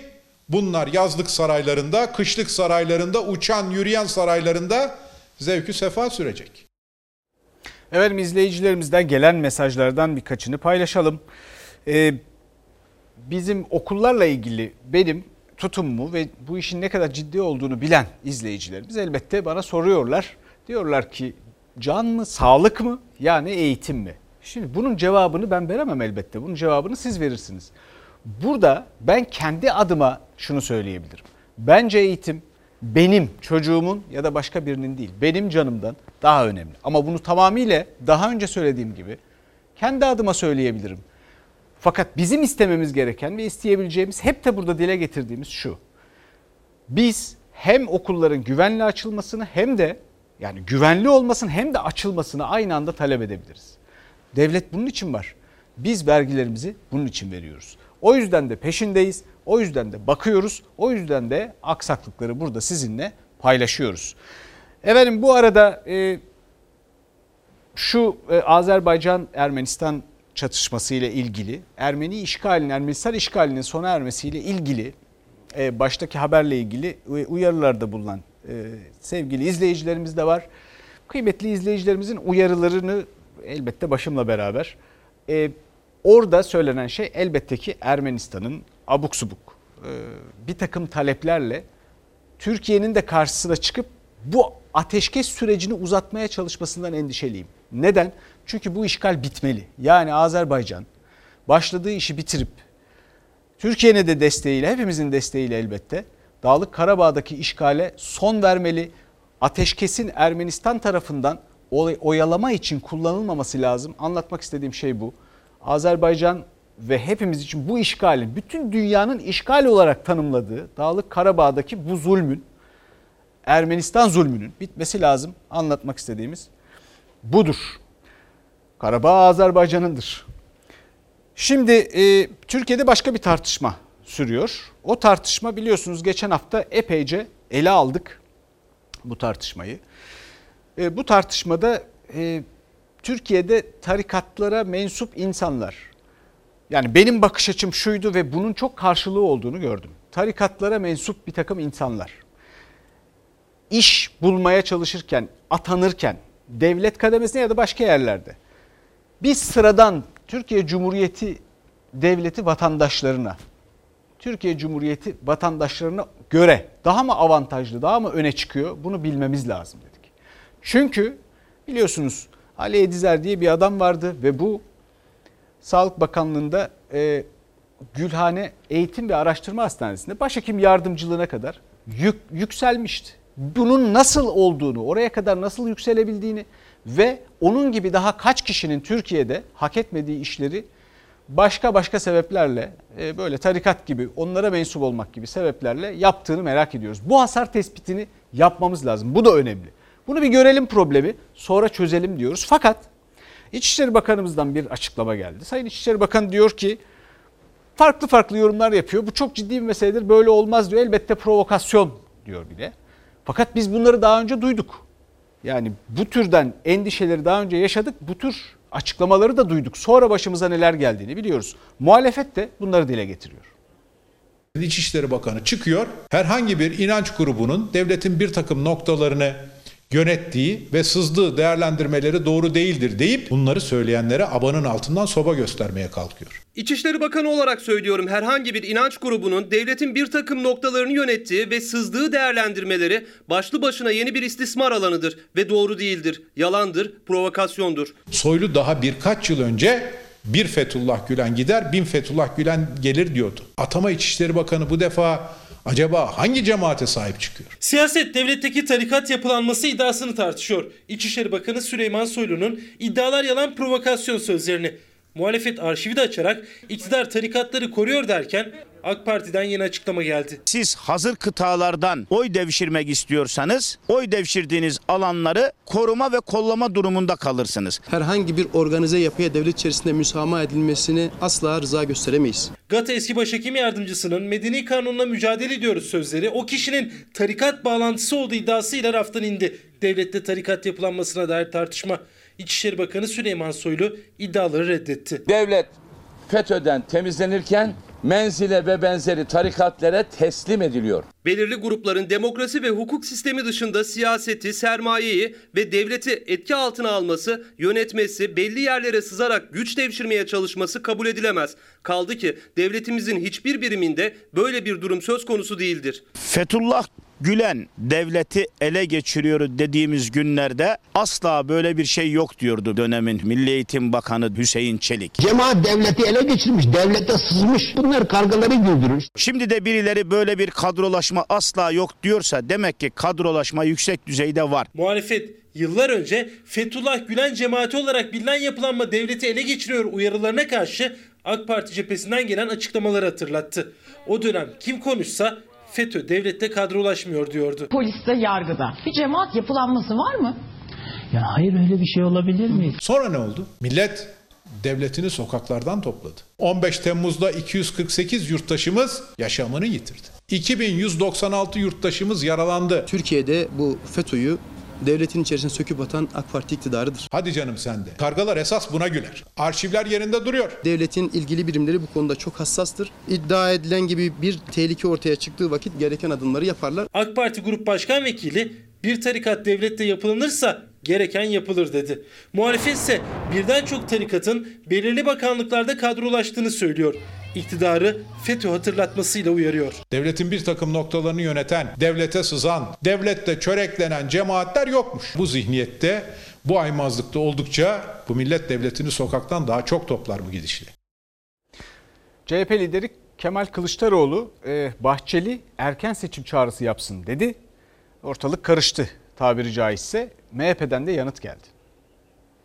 bunlar yazlık saraylarında, kışlık saraylarında, uçan yürüyen saraylarında zevkü sefa sürecek. Efendim izleyicilerimizden gelen mesajlardan birkaçını paylaşalım. Ee, bizim okullarla ilgili benim tutumumu ve bu işin ne kadar ciddi olduğunu bilen izleyicilerimiz elbette bana soruyorlar. Diyorlar ki can mı, sağlık mı yani eğitim mi? Şimdi bunun cevabını ben veremem elbette. Bunun cevabını siz verirsiniz. Burada ben kendi adıma şunu söyleyebilirim. Bence eğitim benim çocuğumun ya da başka birinin değil benim canımdan daha önemli. Ama bunu tamamıyla daha önce söylediğim gibi kendi adıma söyleyebilirim. Fakat bizim istememiz gereken ve isteyebileceğimiz hep de burada dile getirdiğimiz şu. Biz hem okulların güvenli açılmasını hem de yani güvenli olmasını hem de açılmasını aynı anda talep edebiliriz. Devlet bunun için var. Biz vergilerimizi bunun için veriyoruz. O yüzden de peşindeyiz. O yüzden de bakıyoruz. O yüzden de aksaklıkları burada sizinle paylaşıyoruz. Efendim bu arada e, şu e, Azerbaycan-Ermenistan çatışması ile ilgili Ermeni işgalinin, Ermenistan işgalinin sona ermesiyle ilgili e, baştaki haberle ilgili uyarılarda bulunan e, sevgili izleyicilerimiz de var. Kıymetli izleyicilerimizin uyarılarını elbette başımla beraber e, orada söylenen şey elbette ki Ermenistan'ın abuk subuk e, bir takım taleplerle Türkiye'nin de karşısına çıkıp bu ateşkes sürecini uzatmaya çalışmasından endişeliyim. Neden? Çünkü bu işgal bitmeli. Yani Azerbaycan başladığı işi bitirip Türkiye'nin de desteğiyle, hepimizin desteğiyle elbette Dağlık Karabağ'daki işgale son vermeli. Ateşkesin Ermenistan tarafından oyalama için kullanılmaması lazım. Anlatmak istediğim şey bu. Azerbaycan ve hepimiz için bu işgalin, bütün dünyanın işgal olarak tanımladığı Dağlık Karabağ'daki bu zulmün, Ermenistan zulmünün bitmesi lazım. Anlatmak istediğimiz budur. Karabağ Azerbaycan'ındır. Şimdi e, Türkiye'de başka bir tartışma sürüyor. O tartışma biliyorsunuz geçen hafta epeyce ele aldık bu tartışmayı. E, bu tartışmada e, Türkiye'de tarikatlara mensup insanlar yani benim bakış açım şuydu ve bunun çok karşılığı olduğunu gördüm. Tarikatlara mensup bir takım insanlar iş bulmaya çalışırken, atanırken devlet kademesine ya da başka yerlerde biz sıradan Türkiye Cumhuriyeti devleti vatandaşlarına Türkiye Cumhuriyeti vatandaşlarına göre daha mı avantajlı, daha mı öne çıkıyor bunu bilmemiz lazım dedik. Çünkü biliyorsunuz Ali Edizer diye bir adam vardı ve bu Sağlık Bakanlığı'nda e, Gülhane Eğitim ve Araştırma Hastanesi'nde başhekim yardımcılığına kadar yük, yükselmişti. Bunun nasıl olduğunu, oraya kadar nasıl yükselebildiğini ve onun gibi daha kaç kişinin Türkiye'de hak etmediği işleri başka başka sebeplerle e, böyle tarikat gibi onlara mensup olmak gibi sebeplerle yaptığını merak ediyoruz. Bu hasar tespitini yapmamız lazım. Bu da önemli. Bunu bir görelim problemi sonra çözelim diyoruz. Fakat İçişleri Bakanımızdan bir açıklama geldi. Sayın İçişleri Bakanı diyor ki farklı farklı yorumlar yapıyor. Bu çok ciddi bir meseledir böyle olmaz diyor. Elbette provokasyon diyor bile. Fakat biz bunları daha önce duyduk. Yani bu türden endişeleri daha önce yaşadık. Bu tür açıklamaları da duyduk. Sonra başımıza neler geldiğini biliyoruz. Muhalefet de bunları dile getiriyor. İçişleri Bakanı çıkıyor. Herhangi bir inanç grubunun devletin bir takım noktalarını yönettiği ve sızdığı değerlendirmeleri doğru değildir deyip bunları söyleyenlere abanın altından soba göstermeye kalkıyor. İçişleri Bakanı olarak söylüyorum herhangi bir inanç grubunun devletin bir takım noktalarını yönettiği ve sızdığı değerlendirmeleri başlı başına yeni bir istismar alanıdır ve doğru değildir, yalandır, provokasyondur. Soylu daha birkaç yıl önce bir Fethullah Gülen gider, bin Fethullah Gülen gelir diyordu. Atama İçişleri Bakanı bu defa acaba hangi cemaate sahip çıkıyor? Siyaset devletteki tarikat yapılanması iddiasını tartışıyor. İçişleri Bakanı Süleyman Soylu'nun iddialar yalan provokasyon sözlerini muhalefet arşivi de açarak iktidar tarikatları koruyor derken AK Parti'den yeni açıklama geldi. Siz hazır kıtalardan oy devşirmek istiyorsanız oy devşirdiğiniz alanları koruma ve kollama durumunda kalırsınız. Herhangi bir organize yapıya devlet içerisinde müsamaha edilmesini asla rıza gösteremeyiz. GATA eski başhekim yardımcısının medeni kanunla mücadele ediyoruz sözleri o kişinin tarikat bağlantısı olduğu iddiasıyla raftan indi. Devlette tarikat yapılanmasına dair tartışma. İçişleri Bakanı Süleyman Soylu iddiaları reddetti. Devlet FETÖ'den temizlenirken menzile ve benzeri tarikatlara teslim ediliyor. Belirli grupların demokrasi ve hukuk sistemi dışında siyaseti, sermayeyi ve devleti etki altına alması, yönetmesi, belli yerlere sızarak güç devşirmeye çalışması kabul edilemez. Kaldı ki devletimizin hiçbir biriminde böyle bir durum söz konusu değildir. Fethullah Gülen devleti ele geçiriyor dediğimiz günlerde asla böyle bir şey yok diyordu dönemin Milli Eğitim Bakanı Hüseyin Çelik. Cemaat devleti ele geçirmiş, devlete sızmış. Bunlar kargaları güldürür. Şimdi de birileri böyle bir kadrolaşma asla yok diyorsa demek ki kadrolaşma yüksek düzeyde var. Muhalefet yıllar önce Fethullah Gülen cemaati olarak bilinen yapılanma devleti ele geçiriyor uyarılarına karşı AK Parti cephesinden gelen açıklamaları hatırlattı. O dönem kim konuşsa FETÖ devlette kadrolaşmıyor diyordu. Poliste, yargıda. Bir cemaat yapılanması var mı? Ya hayır öyle bir şey olabilir mi? Sonra ne oldu? Millet devletini sokaklardan topladı. 15 Temmuz'da 248 yurttaşımız yaşamını yitirdi. 2196 yurttaşımız yaralandı. Türkiye'de bu FETÖ'yü devletin içerisine söküp atan AK Parti iktidarıdır. Hadi canım sen de. Kargalar esas buna güler. Arşivler yerinde duruyor. Devletin ilgili birimleri bu konuda çok hassastır. İddia edilen gibi bir tehlike ortaya çıktığı vakit gereken adımları yaparlar. AK Parti Grup Başkan Vekili bir tarikat devlette yapılanırsa gereken yapılır dedi. Muhalefet ise birden çok tarikatın belirli bakanlıklarda kadrolaştığını söylüyor. İktidarı FETÖ hatırlatmasıyla uyarıyor. Devletin bir takım noktalarını yöneten, devlete sızan, devlette çöreklenen cemaatler yokmuş. Bu zihniyette, bu aymazlıkta oldukça bu millet devletini sokaktan daha çok toplar bu gidişle. CHP lideri Kemal Kılıçdaroğlu e, Bahçeli erken seçim çağrısı yapsın dedi. Ortalık karıştı tabiri caizse. MHP'den de yanıt geldi.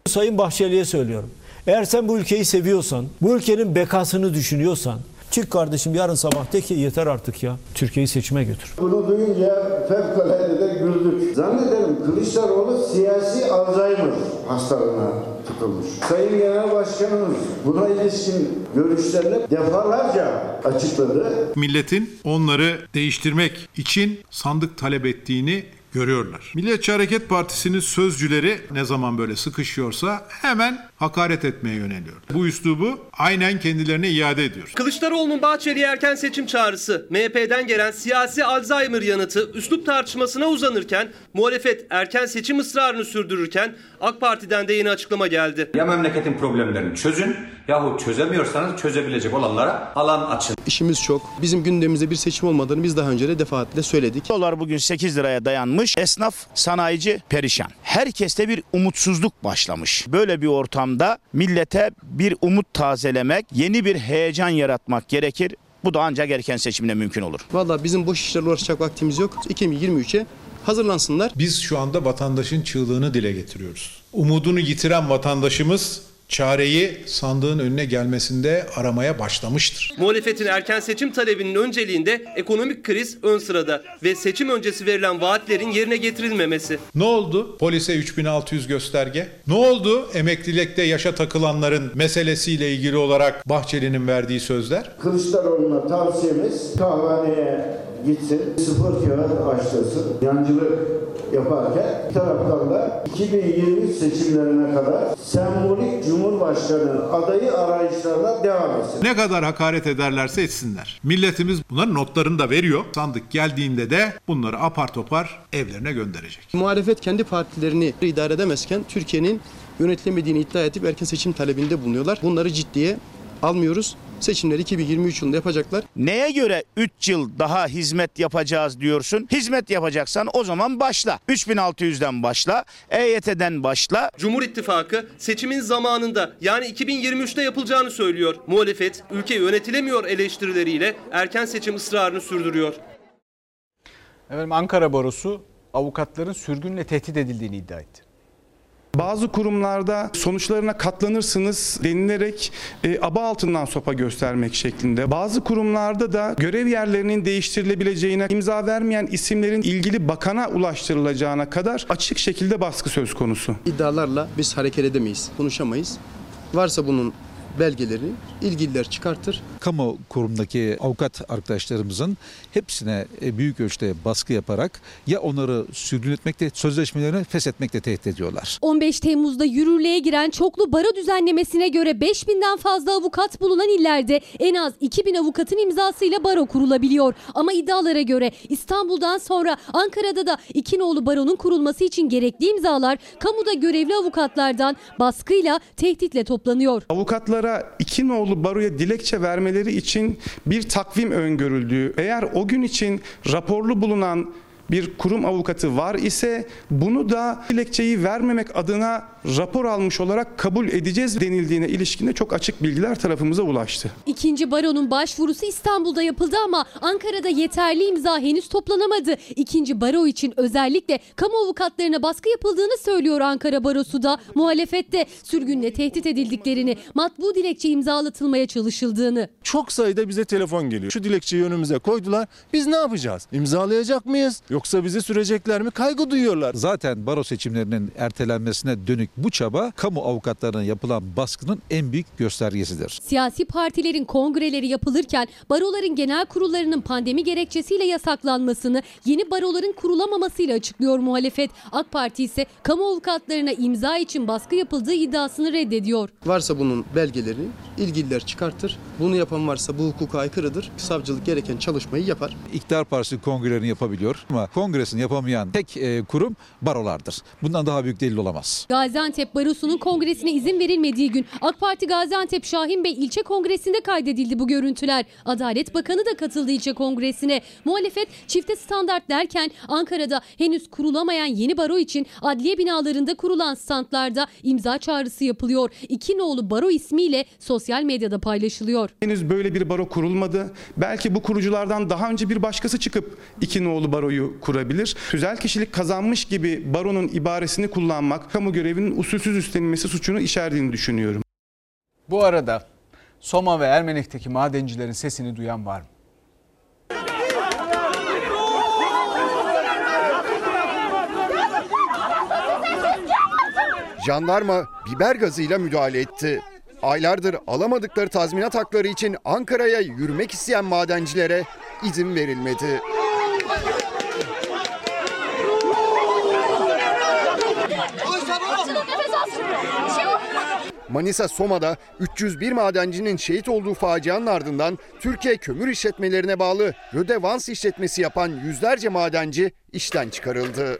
Sayın Bahçeli'ye söylüyorum. Eğer sen bu ülkeyi seviyorsan, bu ülkenin bekasını düşünüyorsan, çık kardeşim yarın sabah de ki yeter artık ya. Türkiye'yi seçime götür. Bunu duyunca fevkalade de güldük. Zannederim Kılıçdaroğlu siyasi Alzheimer hastalığına tutulmuş. Sayın Genel Başkanımız buna ilişkin görüşlerini defalarca açıkladı. Milletin onları değiştirmek için sandık talep ettiğini görüyorlar. Milliyetçi Hareket Partisi'nin sözcüleri ne zaman böyle sıkışıyorsa hemen hakaret etmeye yöneliyor. Bu üslubu aynen kendilerine iade ediyor. Kılıçdaroğlu'nun Bahçeli'ye erken seçim çağrısı, MHP'den gelen siyasi Alzheimer yanıtı üslup tartışmasına uzanırken, muhalefet erken seçim ısrarını sürdürürken AK Parti'den de yeni açıklama geldi. Ya memleketin problemlerini çözün yahut çözemiyorsanız çözebilecek olanlara alan açın. İşimiz çok. Bizim gündemimizde bir seçim olmadığını biz daha önce de defaatle söyledik. Dolar bugün 8 liraya dayanmış. Esnaf, sanayici perişan. Herkeste bir umutsuzluk başlamış. Böyle bir ortamda millete bir umut tazelemek, yeni bir heyecan yaratmak gerekir. Bu da ancak erken seçimle mümkün olur. Valla bizim boş işlerle uğraşacak vaktimiz yok. 2023'e hazırlansınlar. Biz şu anda vatandaşın çığlığını dile getiriyoruz. Umudunu yitiren vatandaşımız çareyi sandığın önüne gelmesinde aramaya başlamıştır. Muhalefetin erken seçim talebinin önceliğinde ekonomik kriz ön sırada ve seçim öncesi verilen vaatlerin yerine getirilmemesi. Ne oldu? Polise 3600 gösterge. Ne oldu? Emeklilikte yaşa takılanların meselesiyle ilgili olarak Bahçeli'nin verdiği sözler. Kılıçdaroğlu'na tavsiyemiz kahvaneye gitsin, sıfır kağıt açtırsın. Yancılık yaparken bir taraftan da 2023 seçimlerine kadar sembolik Cumhurbaşkanı adayı arayışlarına devam etsin. Ne kadar hakaret ederlerse etsinler. Milletimiz bunların notlarını da veriyor. Sandık geldiğinde de bunları apar topar evlerine gönderecek. Muhalefet kendi partilerini idare edemezken Türkiye'nin yönetilemediğini iddia edip erken seçim talebinde bulunuyorlar. Bunları ciddiye almıyoruz. Seçimleri 2023 yılında yapacaklar. Neye göre 3 yıl daha hizmet yapacağız diyorsun? Hizmet yapacaksan o zaman başla. 3600'den başla, EYT'den başla. Cumhur İttifakı seçimin zamanında yani 2023'te yapılacağını söylüyor. Muhalefet ülke yönetilemiyor eleştirileriyle erken seçim ısrarını sürdürüyor. Efendim Ankara Barosu avukatların sürgünle tehdit edildiğini iddia etti. Bazı kurumlarda sonuçlarına katlanırsınız denilerek e, aba altından sopa göstermek şeklinde. Bazı kurumlarda da görev yerlerinin değiştirilebileceğine, imza vermeyen isimlerin ilgili bakana ulaştırılacağına kadar açık şekilde baskı söz konusu. İddialarla biz hareket edemeyiz, konuşamayız. Varsa bunun belgeleri ilgililer çıkartır. kamu kurumundaki avukat arkadaşlarımızın hepsine e, büyük ölçüde baskı yaparak ya onları sürgün etmekte, sözleşmelerini feshetmekle tehdit ediyorlar. 15 Temmuz'da yürürlüğe giren çoklu baro düzenlemesine göre 5000'den fazla avukat bulunan illerde en az 2000 avukatın imzasıyla baro kurulabiliyor. Ama iddialara göre İstanbul'dan sonra Ankara'da da iki nolu baronun kurulması için gerekli imzalar kamuda görevli avukatlardan baskıyla tehditle toplanıyor. Avukatlara iki nolu baroya dilekçe vermeleri için bir takvim öngörüldüğü, eğer o gün için raporlu bulunan bir kurum avukatı var ise bunu da dilekçeyi vermemek adına rapor almış olarak kabul edeceğiz denildiğine ilişkinde çok açık bilgiler tarafımıza ulaştı. İkinci baronun başvurusu İstanbul'da yapıldı ama Ankara'da yeterli imza henüz toplanamadı. İkinci baro için özellikle kamu avukatlarına baskı yapıldığını söylüyor Ankara Barosu da. Muhalefette sürgünle tehdit edildiklerini, matbu dilekçe imzalatılmaya çalışıldığını. Çok sayıda bize telefon geliyor. Şu dilekçeyi önümüze koydular. Biz ne yapacağız? İmzalayacak mıyız? Yoksa bizi sürecekler mi? Kaygı duyuyorlar. Zaten baro seçimlerinin ertelenmesine dönük bu çaba kamu avukatlarına yapılan baskının en büyük göstergesidir. Siyasi partilerin kongreleri yapılırken baroların genel kurullarının pandemi gerekçesiyle yasaklanmasını yeni baroların kurulamamasıyla açıklıyor muhalefet. AK Parti ise kamu avukatlarına imza için baskı yapıldığı iddiasını reddediyor. Varsa bunun belgeleri ilgililer çıkartır. Bunu yapan varsa bu hukuka aykırıdır. Savcılık gereken çalışmayı yapar. İktidar Partisi kongrelerini yapabiliyor ama kongresini yapamayan tek e, kurum barolardır. Bundan daha büyük delil olamaz. Gaziantep Barosu'nun kongresine izin verilmediği gün AK Parti Gaziantep Şahin Bey ilçe kongresinde kaydedildi bu görüntüler. Adalet Bakanı da katıldı ilçe kongresine. Muhalefet çifte standart derken Ankara'da henüz kurulamayan yeni baro için adliye binalarında kurulan standlarda imza çağrısı yapılıyor. İki nolu baro ismiyle sosyal medyada paylaşılıyor. Henüz böyle bir baro kurulmadı. Belki bu kuruculardan daha önce bir başkası çıkıp iki nolu baroyu kurabilir. Tüzel kişilik kazanmış gibi baronun ibaresini kullanmak kamu görevinin usulsüz üstlenilmesi suçunu içerdiğini düşünüyorum. Bu arada Soma ve Ermenek'teki madencilerin sesini duyan var mı? Jandarma biber gazıyla müdahale etti. Aylardır alamadıkları tazminat hakları için Ankara'ya yürümek isteyen madencilere izin verilmedi. Manisa Soma'da 301 madencinin şehit olduğu facianın ardından Türkiye Kömür İşletmelerine bağlı Rödevans işletmesi yapan yüzlerce madenci işten çıkarıldı.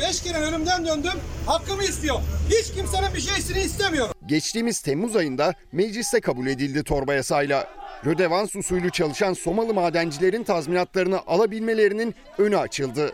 Beş kere ölümden döndüm. Hakkımı istiyor. Hiç kimsenin bir şeysini istemiyorum. Geçtiğimiz Temmuz ayında mecliste kabul edildi torba yasayla. Rödevans usulü çalışan Somalı madencilerin tazminatlarını alabilmelerinin önü açıldı.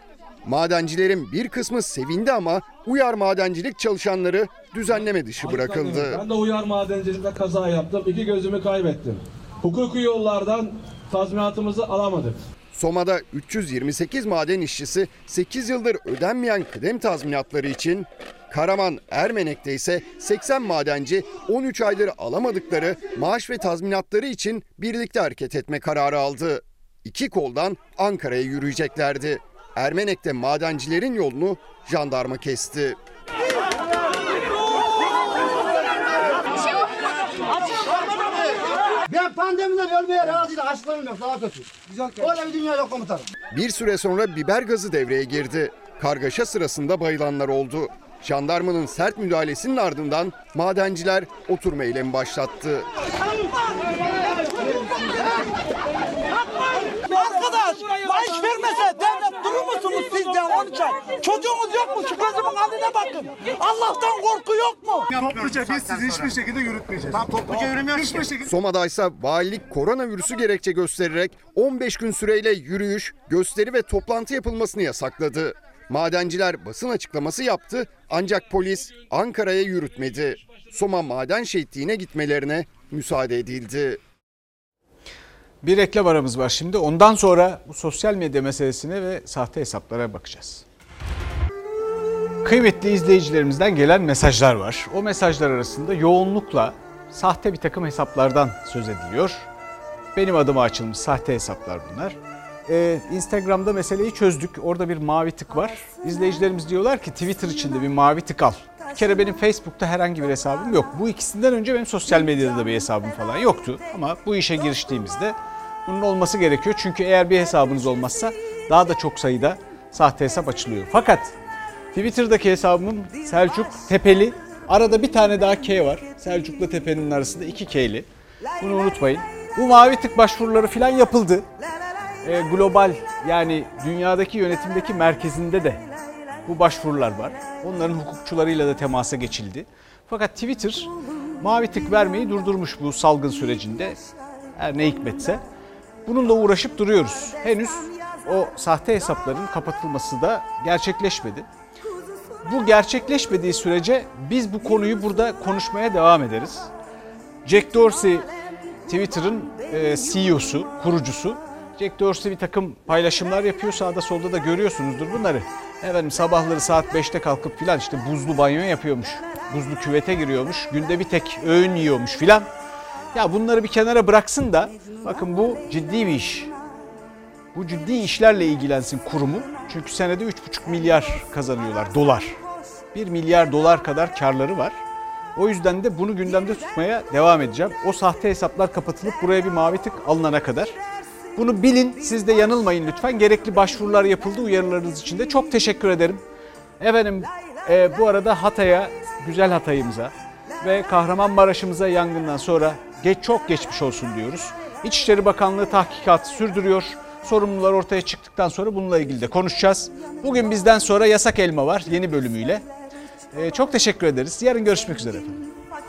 Madencilerin bir kısmı sevindi ama uyar madencilik çalışanları düzenleme dışı bırakıldı. Ben de uyar madencilikte kaza yaptım. İki gözümü kaybettim. Hukuki yollardan tazminatımızı alamadık. Soma'da 328 maden işçisi 8 yıldır ödenmeyen kıdem tazminatları için Karaman Ermenek'te ise 80 madenci 13 aydır alamadıkları maaş ve tazminatları için birlikte hareket etme kararı aldı. İki koldan Ankara'ya yürüyeceklerdi. Ermenek'te madencilerin yolunu jandarma kesti. Ben pandemiden ölmeye razı değilim. Hastalarım yok. Daha kötü. Öyle bir dünya yok komutanım. Bir süre sonra biber gazı devreye girdi. Kargaşa sırasında bayılanlar oldu. Jandarmanın sert müdahalesinin ardından madenciler oturma eylemi başlattı. Maaş vermese devlet durur musunuz sizce onun ay? Çocuğunuz yok mu? Şu gözümün haline bakın. Allah'tan korku yok mu? Topluca biz sizi hiçbir şekilde yürütmeyeceğiz. Tam topluca yürümüyoruz hiçbir şekilde. Soma'da ise valilik koronavirüsü gerekçe göstererek 15 gün süreyle yürüyüş, gösteri ve toplantı yapılmasını yasakladı. Madenciler basın açıklaması yaptı ancak polis Ankara'ya yürütmedi. Soma maden şehitliğine gitmelerine müsaade edildi. Bir reklam aramız var şimdi. Ondan sonra bu sosyal medya meselesine ve sahte hesaplara bakacağız. Kıymetli izleyicilerimizden gelen mesajlar var. O mesajlar arasında yoğunlukla sahte bir takım hesaplardan söz ediliyor. Benim adıma açılmış sahte hesaplar bunlar. Ee, Instagram'da meseleyi çözdük. Orada bir mavi tık var. İzleyicilerimiz diyorlar ki Twitter içinde bir mavi tık al. Bir kere benim Facebook'ta herhangi bir hesabım yok. Bu ikisinden önce benim sosyal medyada da bir hesabım falan yoktu. Ama bu işe giriştiğimizde bunun olması gerekiyor. Çünkü eğer bir hesabınız olmazsa daha da çok sayıda sahte hesap açılıyor. Fakat Twitter'daki hesabımın Selçuk Tepeli. Arada bir tane daha K var. Selçuk'la Tepe'nin arasında iki K'li. Bunu unutmayın. Bu mavi tık başvuruları falan yapıldı. Ee, global yani dünyadaki yönetimdeki merkezinde de bu başvurular var. Onların hukukçularıyla da temasa geçildi. Fakat Twitter mavi tık vermeyi durdurmuş bu salgın sürecinde. Her ne hikmetse. Bununla uğraşıp duruyoruz. Henüz o sahte hesapların kapatılması da gerçekleşmedi. Bu gerçekleşmediği sürece biz bu konuyu burada konuşmaya devam ederiz. Jack Dorsey Twitter'ın e, CEO'su, kurucusu. Jack Dorsey bir takım paylaşımlar yapıyor. Sağda solda da görüyorsunuzdur bunları. Efendim sabahları saat 5'te kalkıp filan işte buzlu banyo yapıyormuş. Buzlu küvete giriyormuş. Günde bir tek öğün yiyormuş filan. Ya bunları bir kenara bıraksın da bakın bu ciddi bir iş. Bu ciddi işlerle ilgilensin kurumu. Çünkü senede 3,5 milyar kazanıyorlar dolar. 1 milyar dolar kadar karları var. O yüzden de bunu gündemde tutmaya devam edeceğim. O sahte hesaplar kapatılıp buraya bir mavi tık alınana kadar. Bunu bilin, siz de yanılmayın lütfen. Gerekli başvurular yapıldı uyarılarınız için de. Çok teşekkür ederim. Efendim e, bu arada Hatay'a, güzel Hatay'ımıza ve Kahramanmaraş'ımıza yangından sonra geç çok geçmiş olsun diyoruz. İçişleri Bakanlığı tahkikatı sürdürüyor. Sorumlular ortaya çıktıktan sonra bununla ilgili de konuşacağız. Bugün bizden sonra Yasak Elma var yeni bölümüyle. E, çok teşekkür ederiz. Yarın görüşmek üzere efendim.